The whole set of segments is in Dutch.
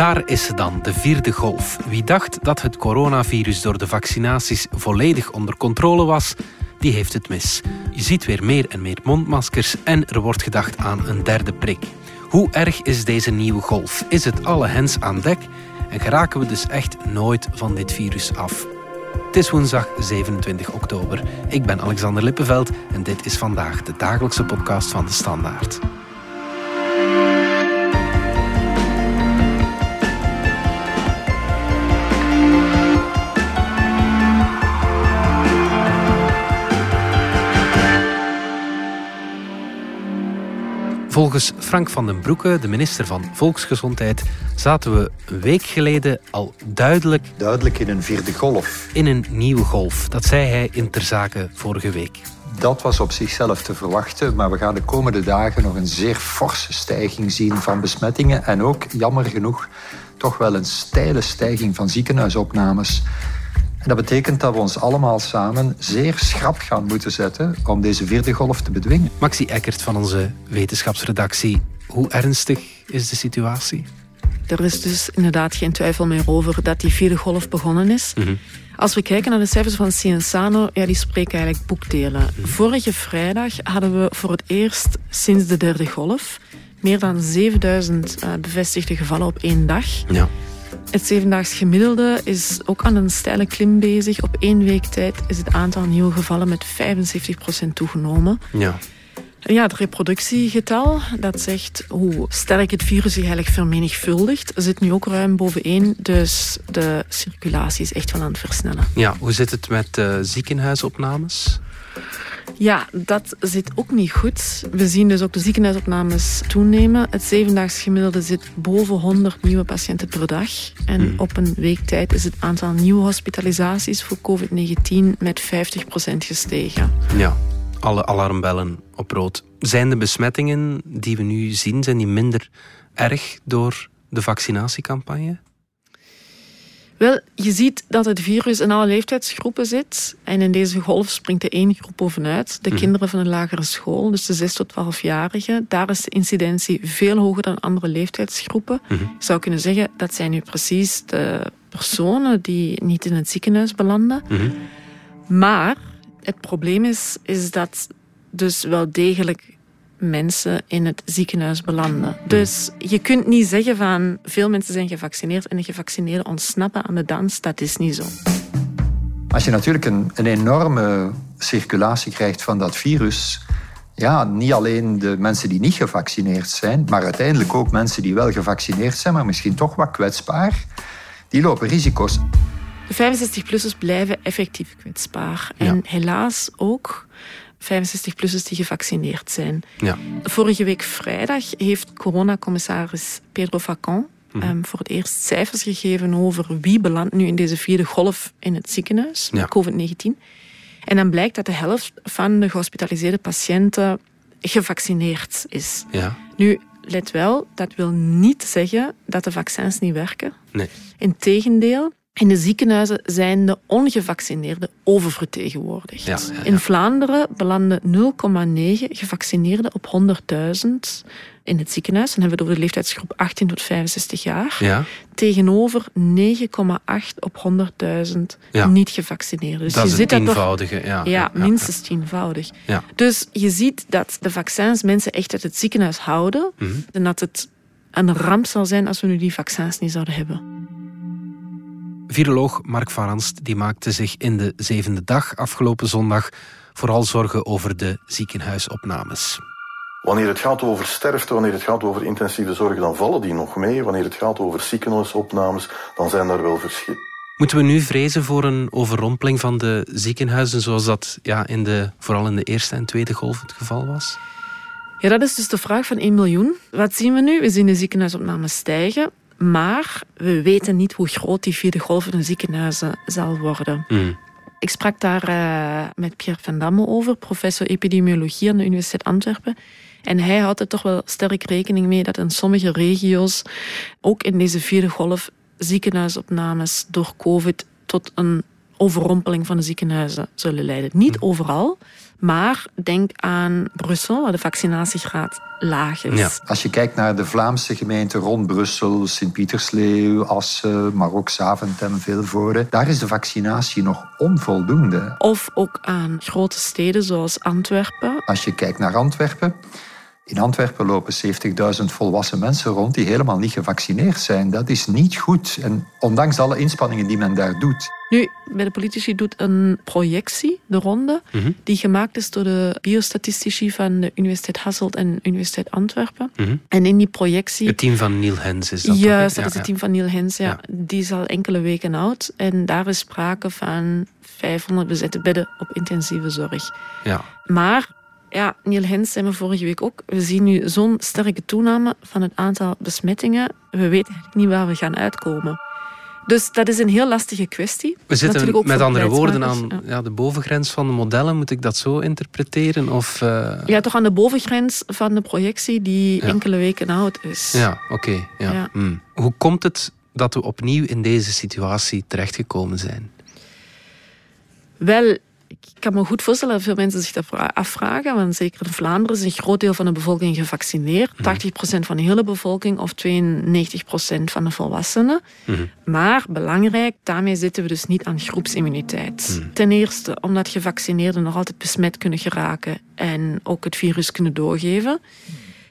Daar is ze dan, de vierde golf. Wie dacht dat het coronavirus door de vaccinaties volledig onder controle was, die heeft het mis. Je ziet weer meer en meer mondmaskers en er wordt gedacht aan een derde prik. Hoe erg is deze nieuwe golf? Is het alle hens aan dek? En geraken we dus echt nooit van dit virus af? Het is woensdag 27 oktober. Ik ben Alexander Lippenveld en dit is vandaag de dagelijkse podcast van de Standaard. Volgens Frank van den Broeke, de minister van Volksgezondheid, zaten we een week geleden al duidelijk... Duidelijk in een vierde golf. In een nieuwe golf. Dat zei hij in ter zake vorige week. Dat was op zichzelf te verwachten, maar we gaan de komende dagen nog een zeer forse stijging zien van besmettingen en ook, jammer genoeg, toch wel een steile stijging van ziekenhuisopnames. En dat betekent dat we ons allemaal samen zeer schrap gaan moeten zetten om deze vierde golf te bedwingen. Maxi Eckert van onze wetenschapsredactie. Hoe ernstig is de situatie? Er is dus inderdaad geen twijfel meer over dat die vierde golf begonnen is. Mhm. Als we kijken naar de cijfers van Cienzano, ja, die spreken eigenlijk boekdelen. Mhm. Vorige vrijdag hadden we voor het eerst sinds de derde golf meer dan 7000 uh, bevestigde gevallen op één dag. Ja. Het zevendaags gemiddelde is ook aan een steile klim bezig. Op één week tijd is het aantal nieuwe gevallen met 75% toegenomen. Ja. Ja, het reproductiegetal, dat zegt hoe sterk het virus zich eigenlijk vermenigvuldigt, zit nu ook ruim boven één. Dus de circulatie is echt wel aan het versnellen. Ja, hoe zit het met uh, ziekenhuisopnames? Ja, dat zit ook niet goed. We zien dus ook de ziekenhuisopnames toenemen. Het zevendaags gemiddelde zit boven 100 nieuwe patiënten per dag. En Hmm. op een week tijd is het aantal nieuwe hospitalisaties voor COVID-19 met 50% gestegen. Ja, alle alarmbellen op rood. Zijn de besmettingen die we nu zien, zijn die minder erg door de vaccinatiecampagne? Wel, je ziet dat het virus in alle leeftijdsgroepen zit. En in deze golf springt er één groep bovenuit. De Mhm. kinderen van de lagere school, dus de 6 tot 12-jarigen. Daar is de incidentie veel hoger dan andere leeftijdsgroepen. Mhm. Je zou kunnen zeggen, dat zijn nu precies de personen die niet in het ziekenhuis belanden. Mhm. Maar het probleem is, is dat dus wel degelijk mensen in het ziekenhuis belanden. Dus je kunt niet zeggen van veel mensen zijn gevaccineerd en de gevaccineerden ontsnappen aan de dans. Dat is niet zo. Als je natuurlijk een, een enorme circulatie krijgt van dat virus, ja, niet alleen de mensen die niet gevaccineerd zijn, maar uiteindelijk ook mensen die wel gevaccineerd zijn, maar misschien toch wat kwetsbaar, die lopen risico's. De 65-plussers blijven effectief kwetsbaar. En Ja. helaas ook 65-plussers die gevaccineerd zijn. Ja. Vorige week vrijdag heeft coronacommissaris Pedro Facon um, voor het eerst cijfers gegeven over wie belandt nu in deze vierde golf in het ziekenhuis Ja. met COVID-19. En dan blijkt dat de helft van de gehospitaliseerde patiënten gevaccineerd is. Ja. Nu, let wel, dat wil niet zeggen dat de vaccins niet werken. Nee. Integendeel, in de ziekenhuizen zijn de ongevaccineerden oververtegenwoordigd. Ja, ja, ja. In Vlaanderen belanden 0,9 gevaccineerden op 100.000 in het ziekenhuis. Dan hebben we het over de leeftijdsgroep 18 tot 65 jaar. Ja. Tegenover 9,8 op 100.000 Ja. niet gevaccineerden. Dus Dat je is toch tienvoudige. Ja, ja, minstens tienvoudig. Ja. Dus je ziet dat de vaccins mensen echt uit het ziekenhuis houden. Mhm. En dat het een ramp zal zijn als we nu die vaccins niet zouden hebben. Viroloog Mark van Ranst die maakte zich in de zevende dag afgelopen zondag vooral zorgen over de ziekenhuisopnames. Wanneer het gaat over sterfte, wanneer het gaat over intensieve zorg, dan vallen die nog mee. Wanneer het gaat over ziekenhuisopnames, dan zijn daar wel verschillen. Moeten we nu vrezen voor een overrompeling van de ziekenhuizen zoals dat ja, in de, vooral in de eerste en tweede golf het geval was? Ja, dat is dus de vraag van 1 miljoen. Wat zien we nu? We zien de ziekenhuisopnames stijgen. Maar we weten niet hoe groot die vierde golf in de ziekenhuizen zal worden. Mm. Ik sprak daar uh, met Pierre van Damme over, professor epidemiologie aan de Universiteit Antwerpen. En hij houdt er toch wel sterk rekening mee dat in sommige regio's, ook in deze vierde golf, ziekenhuisopnames door COVID tot een overrompeling van de ziekenhuizen zullen leiden. Niet Hm. overal, maar denk aan Brussel, waar de vaccinatiegraad laag is. Ja. Als je kijkt naar de Vlaamse gemeenten rond Brussel, Sint-Pietersleeuw, Assen, maar ook Zaventem, Vilvoorde, daar is de vaccinatie nog onvoldoende. Of ook aan grote steden zoals Antwerpen. Als je kijkt naar Antwerpen, in Antwerpen lopen 70.000 volwassen mensen rond die helemaal niet gevaccineerd zijn. Dat is niet goed. En ondanks alle inspanningen die men daar doet. Nu, bij de politici doet een projectie de ronde, Mhm. die gemaakt is door de biostatistici van de Universiteit Hasselt en Universiteit Antwerpen. Mhm. En in die projectie... Het team van Neil Hens is dat? Juist, dat Ja, is het ja. team van Neil Hens. Ja. Ja. Die is al enkele weken oud. En daar is sprake van 500 bezette bedden op intensieve zorg. Ja. Maar, ja, Neil Hens zei me vorige week ook, we zien nu zo'n sterke toename van het aantal besmettingen. We weten eigenlijk niet waar we gaan uitkomen. Dus dat is een heel lastige kwestie. We zitten met andere woorden aan ja. de bovengrens van de modellen. Moet ik dat zo interpreteren? Of, eh, Ja, toch aan de bovengrens van de projectie die Ja. enkele weken oud is. Ja, oké. ja. Ja. Hmm. Hoe komt het dat we opnieuw in deze situatie terechtgekomen zijn? Wel, ik kan me goed voorstellen dat veel mensen zich dat vra- afvragen. Want zeker in Vlaanderen is een groot deel van de bevolking gevaccineerd. 80% van de hele bevolking of 92% van de volwassenen. Mhm. Maar belangrijk, daarmee zitten we dus niet aan groepsimmuniteit. Ten eerste omdat gevaccineerden nog altijd besmet kunnen geraken en ook het virus kunnen doorgeven.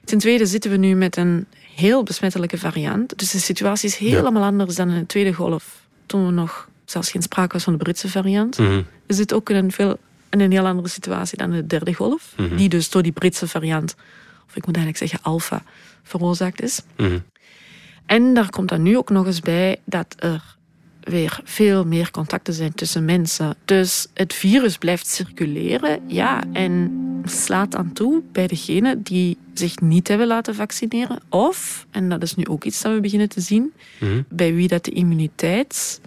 Ten tweede zitten we nu met een heel besmettelijke variant. Dus de situatie is helemaal anders dan in de tweede golf. Toen we nog zelfs geen sprake was van de Britse variant. Mhm. We zitten ook in een, veel, in een heel andere situatie dan de derde golf. Die dus door die Britse variant, of ik moet eigenlijk zeggen alfa, veroorzaakt is. Mhm. En daar komt dan nu ook nog eens bij dat er weer veel meer contacten zijn tussen mensen. Dus het virus blijft circuleren, ja, en slaat aan toe bij degenen die zich niet hebben laten vaccineren. Of, en dat is nu ook iets dat we beginnen te zien, Mhm. bij wie dat de immuniteit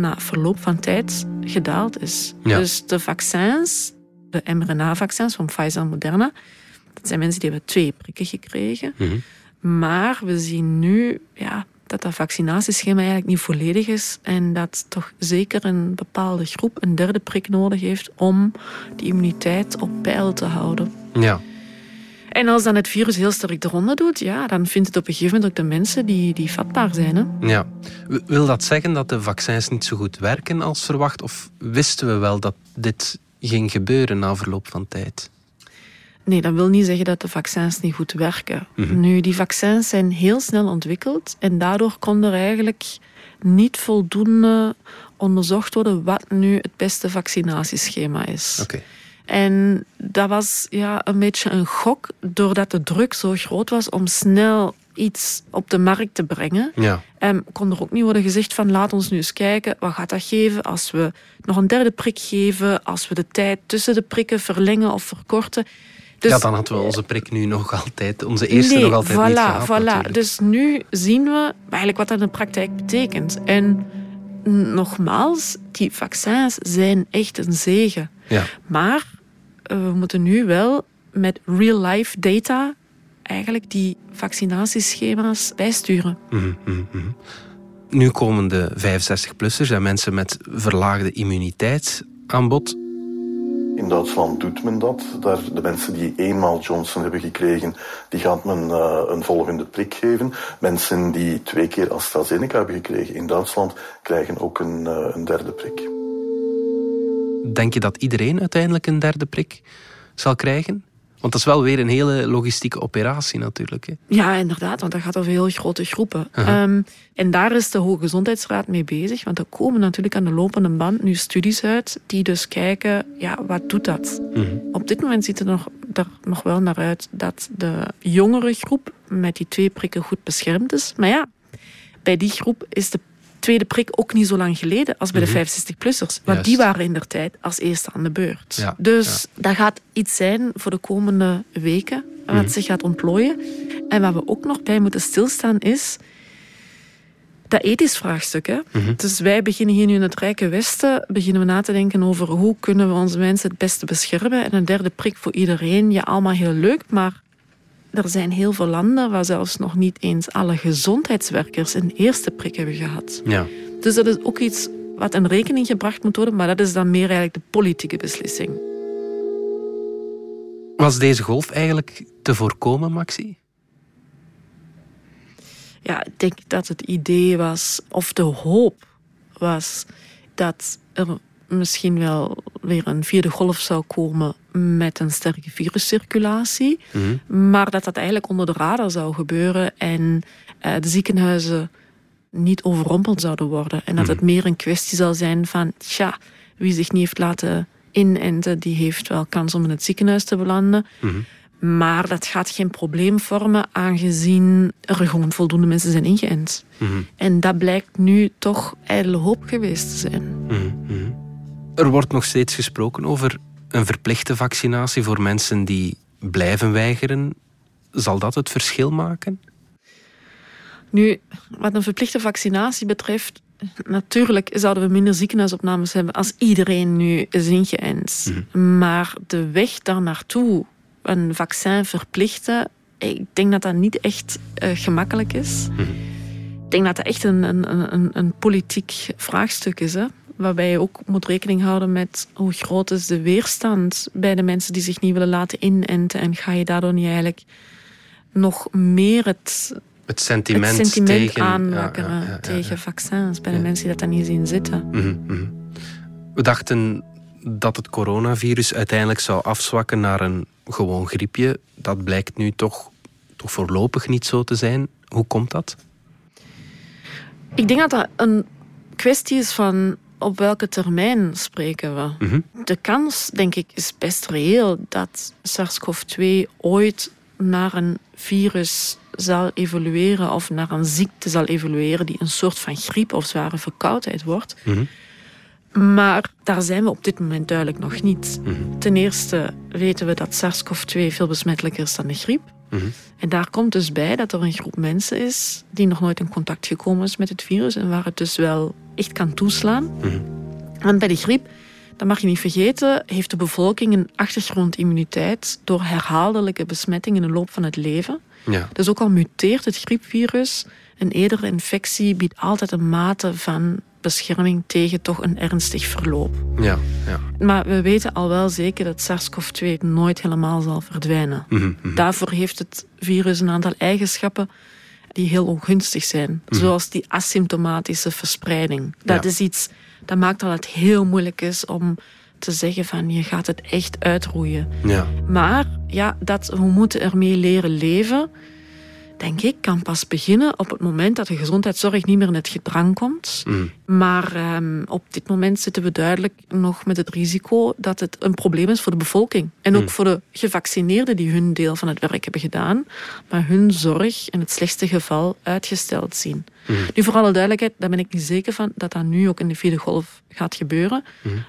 na verloop van tijd gedaald is. Ja. Dus de vaccins, de mRNA-vaccins van Pfizer en Moderna, dat zijn mensen die hebben twee prikken gekregen. Mhm. Maar we zien nu ja, dat dat vaccinatieschema eigenlijk niet volledig is en dat toch zeker een bepaalde groep een derde prik nodig heeft om die immuniteit op peil te houden. Ja. En als dan het virus heel sterk de ronde doet, ja, dan vindt het op een gegeven moment ook de mensen die, die vatbaar zijn. Hè? ja. Wil dat zeggen dat de vaccins niet zo goed werken als verwacht? Of wisten we wel dat dit ging gebeuren na verloop van tijd? Nee, dat wil niet zeggen dat de vaccins niet goed werken. Mhm. Nu, die vaccins zijn heel snel ontwikkeld en daardoor kon er eigenlijk niet voldoende onderzocht worden wat nu het beste vaccinatieschema is. Oké. En dat was ja, een beetje een gok, doordat de druk zo groot was om snel iets op de markt te brengen. Ja. En kon er ook niet worden gezegd van laat ons nu eens kijken, wat gaat dat geven als we nog een derde prik geven, als we de tijd tussen de prikken verlengen of verkorten. Dus, ja, dan hadden we onze prik nu nog altijd, onze eerste nee, nog altijd voilà, niet gehad. voilà. natuurlijk. Dus nu zien we eigenlijk wat dat in de praktijk betekent. En nogmaals, die vaccins zijn echt een zegen. Ja. Maar eh, we moeten nu wel met real-life data eigenlijk die vaccinatieschema's bijsturen. Mhm, mhm, mhm. Nu komen de 65-plussers en mensen met verlaagde immuniteit aan bod. In Duitsland doet men dat. Daar, de mensen die eenmaal Johnson hebben gekregen, die gaat men eh, een volgende prik geven. Mensen die twee keer AstraZeneca hebben gekregen in Duitsland, krijgen ook een, eh, een derde prik. Denk je dat iedereen uiteindelijk een derde prik zal krijgen? Want dat is wel weer een hele logistieke operatie natuurlijk. Hè? Ja, inderdaad, want dat gaat over heel grote groepen. Ehm, en daar is de Hoge Gezondheidsraad mee bezig, want er komen natuurlijk aan de lopende band nu studies uit die dus kijken, ja, wat doet dat? Mhm. Op dit moment ziet het er nog, er nog wel naar uit dat de jongere groep met die twee prikken goed beschermd is. Maar ja, bij die groep is de tweede prik ook niet zo lang geleden als bij de 65-plussers. Want Juist. die waren in der tijd als eerste aan de beurt. Ja, Dus dat gaat iets zijn voor de komende weken wat Mhm. zich gaat ontplooien. En waar we ook nog bij moeten stilstaan is dat ethisch vraagstuk. Hè? Mhm. Dus wij beginnen hier nu in het Rijke Westen beginnen we na te denken over hoe kunnen we onze mensen het beste beschermen. En een derde prik voor iedereen, ja, allemaal heel leuk, maar er zijn heel veel landen waar zelfs nog niet eens alle gezondheidswerkers een eerste prik hebben gehad. Ja. Dus dat is ook iets wat in rekening gebracht moet worden, maar dat is dan meer eigenlijk de politieke beslissing. Was deze golf eigenlijk te voorkomen, Maxi? Ja, ik denk dat het idee was, of de hoop was, dat er misschien wel weer een vierde golf zou komen met een sterke viruscirculatie. Mhm. Maar dat dat eigenlijk onder de radar zou gebeuren en uh, de ziekenhuizen niet overrompeld zouden worden. En dat het mhm. meer een kwestie zal zijn van, tja, wie zich niet heeft laten inenten, die heeft wel kans om in het ziekenhuis te belanden. Mhm. Maar dat gaat geen probleem vormen, aangezien er gewoon voldoende mensen zijn ingeënt. En dat blijkt nu toch ijdele hoop geweest te zijn. Er wordt nog steeds gesproken over een verplichte vaccinatie voor mensen die blijven weigeren. Zal dat het verschil maken? Nu, wat een verplichte vaccinatie betreft, natuurlijk zouden we minder ziekenhuisopnames hebben als iedereen nu is ingeënt. Mhm. Maar de weg daar naartoe, een vaccin verplichten, ik denk dat dat niet echt uh, gemakkelijk is. Mhm. Ik denk dat dat echt een, een, een, een politiek vraagstuk is. Hè? Waarbij je ook moet rekening houden met hoe groot is de weerstand bij de mensen die zich niet willen laten inenten. En ga je daardoor niet eigenlijk nog meer het, het sentiment, het sentiment tegen, aanwakkeren tegen vaccins bij de mensen die dat dan niet zien zitten. Mhm, mhm. We dachten dat het coronavirus uiteindelijk zou afzwakken naar een gewoon griepje. Dat blijkt nu toch, toch voorlopig niet zo te zijn. Hoe komt dat? Ik denk dat dat een kwestie is van op welke termijn spreken we? Mhm. De kans, denk ik, is best reëel dat SARS-CoV-2 ooit naar een virus zal evolueren of naar een ziekte zal evolueren die een soort van griep of zware verkoudheid wordt. Mhm. Maar daar zijn we op dit moment duidelijk nog niet. Mhm. Ten eerste weten we dat SARS-CoV-2 veel besmettelijker is dan de griep. En daar komt dus bij dat er een groep mensen is die nog nooit in contact gekomen is met het virus en waar het dus wel echt kan toeslaan. Mm Want bij de griep, dat mag je niet vergeten, heeft de bevolking een achtergrondimmuniteit door herhaaldelijke besmetting in de loop van het leven. Ja. Dus ook al muteert het griepvirus, een eerdere infectie biedt altijd een mate van bescherming tegen toch een ernstig verloop. Ja, ja. Maar we weten al wel zeker dat SARS-CoV-2 nooit helemaal zal verdwijnen. Mhm, mhm. Daarvoor heeft het virus een aantal eigenschappen die heel ongunstig zijn. Mhm. Zoals die asymptomatische verspreiding. Dat is iets dat maakt dat het heel moeilijk is om te zeggen van je gaat het echt uitroeien. Ja. Maar ja, dat, we moeten ermee leren leven denk ik, kan pas beginnen op het moment dat de gezondheidszorg niet meer in het gedrang komt. Mm. Maar um, op dit moment zitten we duidelijk nog met het risico dat het een probleem is voor de bevolking. En ook mm. voor de gevaccineerden die hun deel van het werk hebben gedaan, maar hun zorg in het slechtste geval uitgesteld zien. Mm. Nu, voor alle duidelijkheid, daar ben ik niet zeker van dat dat nu ook in de vierde golf gaat gebeuren.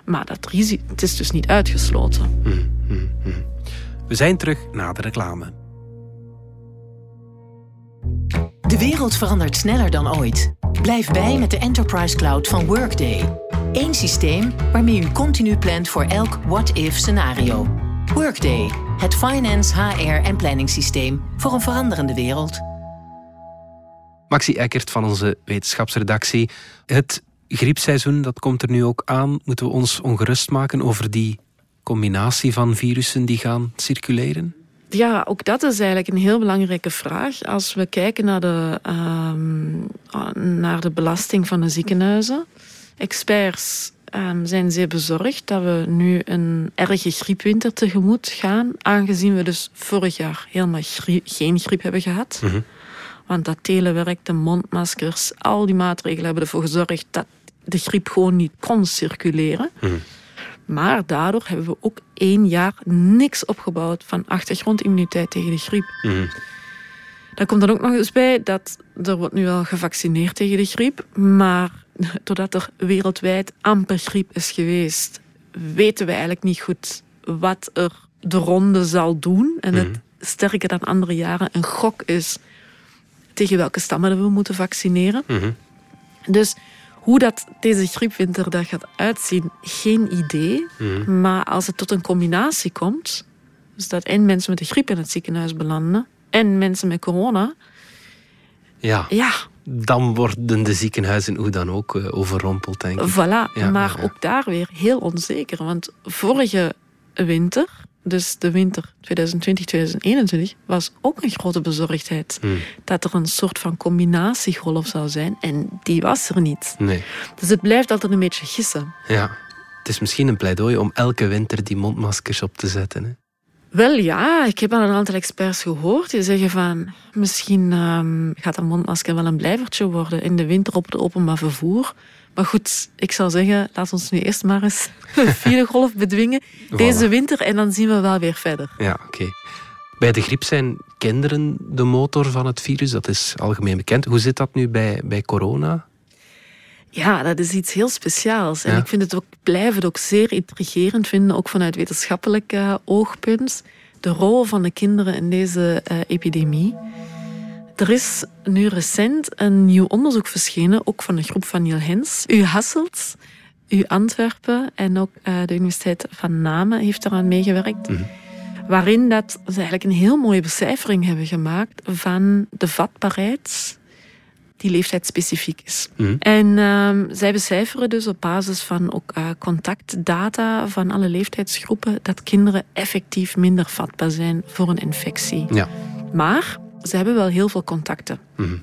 Maar dat risico, het is dus niet uitgesloten. We zijn terug na de reclame. De wereld verandert sneller dan ooit. Blijf bij met de Enterprise Cloud van Workday. Eén systeem waarmee u continu plant voor elk what-if scenario. Workday, het finance, HR en planningssysteem voor een veranderende wereld. Maxi Eckert van onze wetenschapsredactie. Het griepseizoen dat komt er nu ook aan. Moeten we ons ongerust maken over die combinatie van virussen die gaan circuleren? Ja, ook dat is eigenlijk een heel belangrijke vraag. Als we kijken naar de, ehm, naar de belasting van de ziekenhuizen. Experts um, zijn zeer bezorgd dat we nu een erge griepwinter tegemoet gaan. Aangezien we dus vorig jaar helemaal geen griep hebben gehad. Mhm. Want dat telewerk, de mondmaskers, al die maatregelen hebben ervoor gezorgd dat de griep gewoon niet kon circuleren. Mhm. Maar daardoor hebben we ook één jaar niks opgebouwd van achtergrondimmuniteit tegen de griep. Mm. Daar komt dan ook nog eens bij dat er wordt nu al gevaccineerd tegen de griep, maar doordat er wereldwijd amper griep is geweest, weten we eigenlijk niet goed wat er de ronde zal doen. En het mhm. sterker dan andere jaren een gok is tegen welke stammen we moeten vaccineren. Mhm. Dus hoe dat deze griepwinter daar gaat uitzien, geen idee. Mhm. Maar als het tot een combinatie komt, dus dat en mensen met de griep in het ziekenhuis belanden en mensen met corona, ja. ja dan worden de ziekenhuizen hoe dan ook uh, overrompeld, denk ik. Voilà, maar ook daar weer heel onzeker. Want vorige winter, dus de winter 2020-2021, was ook een grote bezorgdheid. Hmm. Dat er een soort van combinatiegolf zou zijn. En die was er niet. Nee. Dus het blijft altijd een beetje gissen. Ja, het is misschien een pleidooi om elke winter die mondmaskers op te zetten. Hè? Wel ja, ik heb al een aantal experts gehoord die zeggen van misschien um, gaat een mondmasker wel een blijvertje worden in de winter op het openbaar vervoer. Maar goed, ik zou zeggen, laat ons nu eerst maar eens een vierde golf bedwingen deze winter en dan zien we wel weer verder. Ja, oké. Bij de griep zijn kinderen de motor van het virus, dat is algemeen bekend. Hoe zit dat nu bij, bij corona? Ja, dat is iets heel speciaals. En ik vind het ook, blijf het ook zeer intrigerend vinden, ook vanuit wetenschappelijk uh, oogpunt, de rol van de kinderen in deze uh, epidemie. Er is nu recent een nieuw onderzoek verschenen, ook van de groep van Niel Hens. U Hasselt, U Antwerpen en ook uh, de Universiteit van Namen heeft eraan meegewerkt. Mm Waarin dat ze eigenlijk een heel mooie becijfering hebben gemaakt van de vatbaarheid die leeftijdsspecifiek is. Mhm. En um, zij becijferen dus op basis van ook uh, contactdata van alle leeftijdsgroepen dat kinderen effectief minder vatbaar zijn voor een infectie. Ja. Maar ze hebben wel heel veel contacten. Mm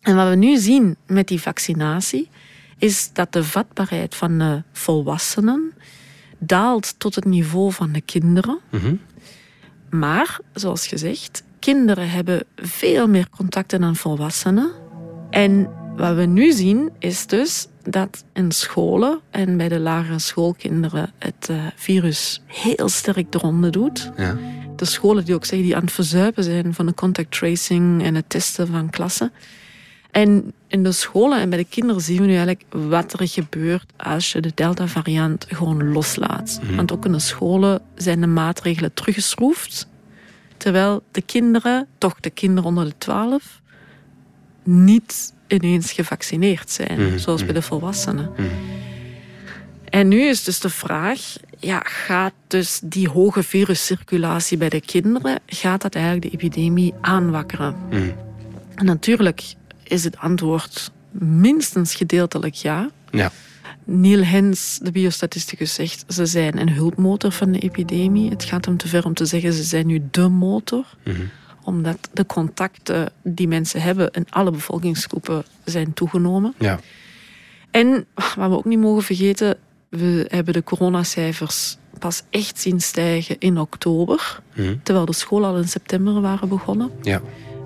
En wat we nu zien met die vaccinatie is dat de vatbaarheid van de volwassenen daalt tot het niveau van de kinderen. Mm Maar, zoals gezegd, kinderen hebben veel meer contacten dan volwassenen. En wat we nu zien is dus dat in scholen en bij de lagere schoolkinderen het uh, virus heel sterk de ronde doet. Ja. De scholen die ook zeggen die aan het verzuipen zijn van de contact tracing en het testen van klassen. En in de scholen en bij de kinderen zien we nu eigenlijk wat er gebeurt als je de Delta-variant gewoon loslaat. Mhm. Want ook in de scholen zijn de maatregelen teruggeschroefd. Terwijl de kinderen, toch de kinderen onder de 12, niet ineens gevaccineerd zijn, mhm, zoals bij mhm. de volwassenen. En nu is dus de vraag, ja, gaat dus die hoge viruscirculatie bij de kinderen, gaat dat eigenlijk de epidemie aanwakkeren? En natuurlijk is het antwoord minstens gedeeltelijk ja. ja. Neil Hens, de biostatisticus, zegt ze zijn een hulpmotor van de epidemie. Het gaat hem te ver om te zeggen ze zijn nu de motor omdat de contacten die mensen hebben in alle bevolkingsgroepen zijn toegenomen. Ja. En wat we ook niet mogen vergeten, we hebben de coronacijfers pas echt zien stijgen in oktober, mhm. terwijl de scholen al in september waren begonnen. Ja.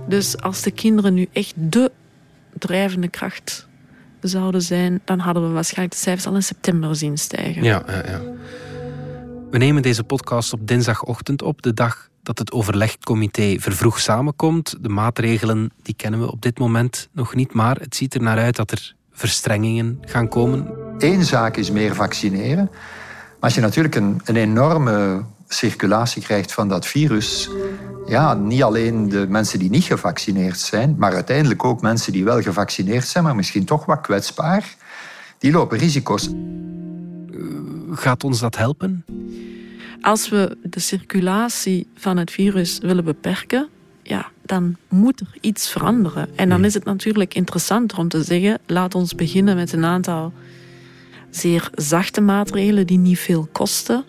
Dus als de kinderen nu echt de drijvende kracht zouden zijn, dan hadden we waarschijnlijk de cijfers al in september zien stijgen. Ja, ja, ja. We nemen deze podcast op dinsdagochtend op, de dag dat het overlegcomité vervroeg samenkomt. De maatregelen die kennen we op dit moment nog niet, maar het ziet er naar uit dat er verstrengingen gaan komen. Eén zaak is meer vaccineren. Maar als je natuurlijk een, een enorme circulatie krijgt van dat virus, ja, niet alleen de mensen die niet gevaccineerd zijn, maar uiteindelijk ook mensen die wel gevaccineerd zijn, maar misschien toch wat kwetsbaar, die lopen risico's. Gaat ons dat helpen? Als we de circulatie van het virus willen beperken, ja, dan moet er iets veranderen. En dan hmm. is het natuurlijk interessanter om te zeggen: laat ons beginnen met een aantal zeer zachte maatregelen die niet veel kosten.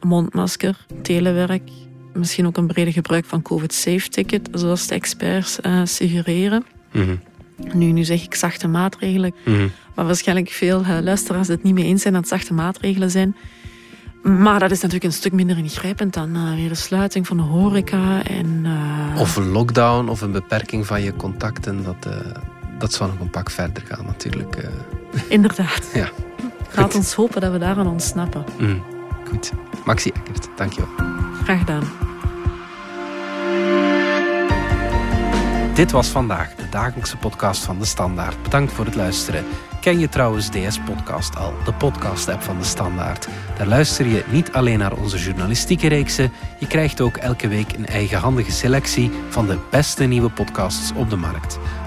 Mondmasker, telewerk, misschien ook een breder gebruik van COVID-safe-ticket, zoals de experts uh, suggereren. Hmm. Nu, nu zeg ik zachte maatregelen, mm maar waarschijnlijk veel uh, luisteraars het niet mee eens zijn dat zachte maatregelen zijn. Maar dat is natuurlijk een stuk minder ingrijpend dan uh, weer de sluiting van de horeca. En. Of een lockdown of een beperking van je contacten. Dat, dat zou nog een pak verder gaan natuurlijk. Inderdaad. ja. Laat ons hopen dat we daaraan ontsnappen. Mm, goed. Maxi Eckert, dankjewel. Graag gedaan. Dit was vandaag de dagelijkse podcast van De Standaard. Bedankt voor het luisteren. Ken je trouwens DS Podcast al, de podcast-app van De Standaard? Daar luister je niet alleen naar onze journalistieke reeksen, je krijgt ook elke week een eigenhandige selectie van de beste nieuwe podcasts op de markt.